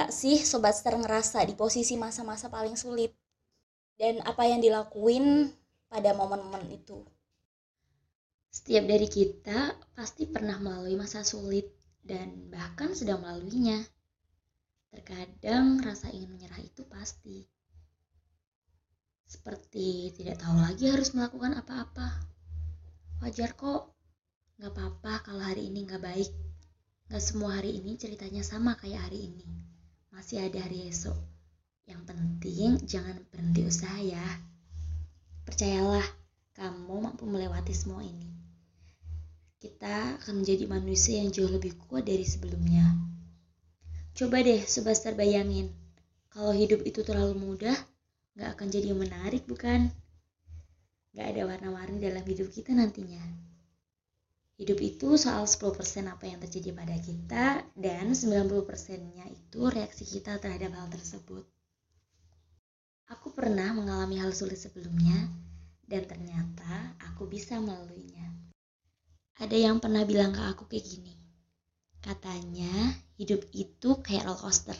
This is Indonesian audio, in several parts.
Nggak sih Sobat Star ngerasa di posisi masa-masa paling sulit? Dan apa yang dilakuin pada momen-momen itu? Setiap dari kita pasti pernah melalui masa sulit dan bahkan sedang melaluinya. Terkadang rasa ingin menyerah itu pasti. Seperti tidak tahu lagi harus melakukan apa-apa. Wajar kok, gak apa-apa kalau hari ini gak baik. Gak semua hari ini ceritanya sama kayak hari ini. Masih ada hari esok. Yang penting jangan berhenti usaha ya. Percayalah, kamu mampu melewati semua ini. Kita akan menjadi manusia yang jauh lebih kuat dari sebelumnya. Coba deh Subastar bayangin, kalau hidup itu terlalu mudah, gak akan jadi menarik bukan? Gak ada warna-warni dalam hidup kita nantinya. Hidup itu soal 10% apa yang terjadi pada kita dan 90%-nya itu reaksi kita terhadap hal tersebut. Aku pernah mengalami hal sulit sebelumnya dan ternyata aku bisa melaluinya. Ada yang pernah bilang ke aku kayak gini. Katanya hidup itu kayak roller coaster.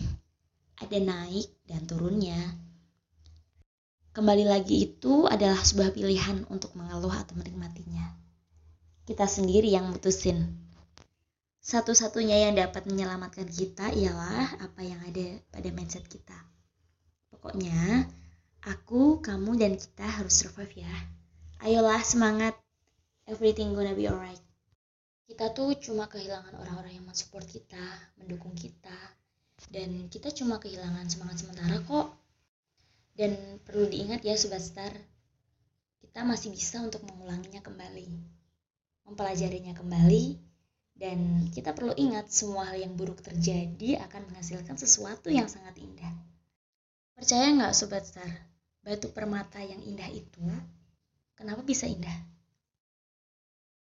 Ada naik dan turunnya. Kembali lagi itu adalah sebuah pilihan untuk mengeluh atau menikmatinya. Kita sendiri yang mutusin. Satu-satunya yang dapat menyelamatkan kita ialah apa yang ada pada mindset kita. Pokoknya, aku, kamu, dan kita harus survive ya. Ayolah semangat. Everything gonna be alright. Kita tuh cuma kehilangan orang-orang yang mensupport kita, mendukung kita. Dan kita cuma kehilangan semangat sementara kok. Dan perlu diingat ya Sobat Star, kita masih bisa untuk mengulanginya kembali. Mempelajarinya kembali, dan kita perlu ingat semua hal yang buruk terjadi akan menghasilkan sesuatu yang sangat indah. Percaya nggak Sobat Star, batu permata yang indah itu, kenapa bisa indah?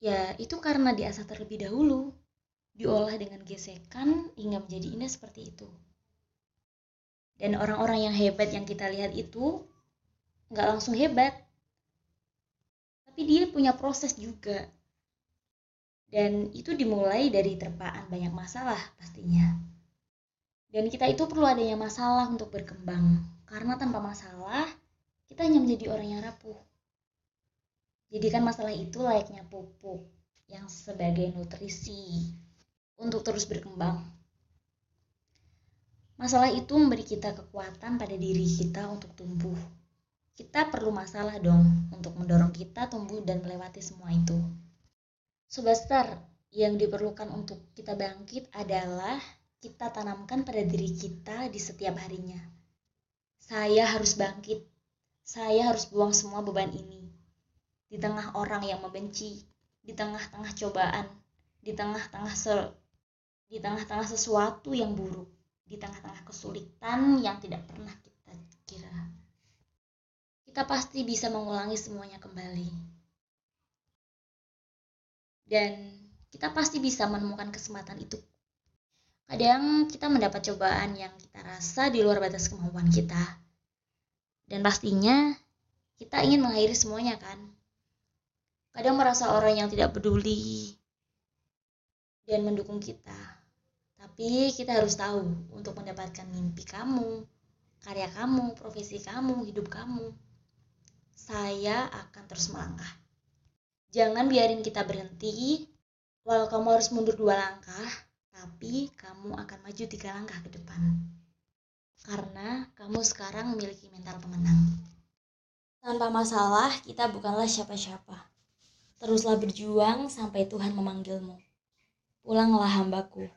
Ya, itu karena diasah terlebih dahulu, diolah dengan gesekan hingga menjadi indah seperti itu. Dan orang-orang yang hebat yang kita lihat itu nggak langsung hebat, tapi dia punya proses juga. Dan itu dimulai dari terpaan banyak masalah pastinya. Dan kita itu perlu adanya masalah untuk berkembang, karena tanpa masalah kita hanya menjadi orang yang rapuh. Jadikan masalah itu layaknya pupuk yang sebagai nutrisi untuk terus berkembang. Masalah itu memberi kita kekuatan pada diri kita untuk tumbuh. Kita perlu masalah dong untuk mendorong kita tumbuh dan melewati semua itu. Sobat Star, yang diperlukan untuk kita bangkit adalah kita tanamkan pada diri kita di setiap harinya. Saya harus bangkit. Saya harus buang semua beban ini di tengah orang yang membenci, di tengah-tengah cobaan, di tengah-tengah di tengah-tengah sesuatu yang buruk, di tengah-tengah kesulitan yang tidak pernah kita kira. Kita pasti bisa mengulangi semuanya kembali. Dan kita pasti bisa menemukan kesempatan itu. Kadang kita mendapat cobaan yang kita rasa di luar batas kemampuan kita. Dan pastinya kita ingin mengakhiri semuanya kan? kadang merasa orang yang tidak peduli dan mendukung kita. Tapi kita harus tahu untuk mendapatkan mimpi kamu, karya kamu, profesi kamu, hidup kamu. Saya akan terus melangkah. Jangan biarin kita berhenti, walau kamu harus mundur dua langkah, tapi kamu akan maju tiga langkah ke depan. Karena kamu sekarang memiliki mental pemenang. Tanpa masalah, kita bukanlah siapa-siapa. Teruslah berjuang sampai Tuhan memanggilmu. Pulanglah hambaku.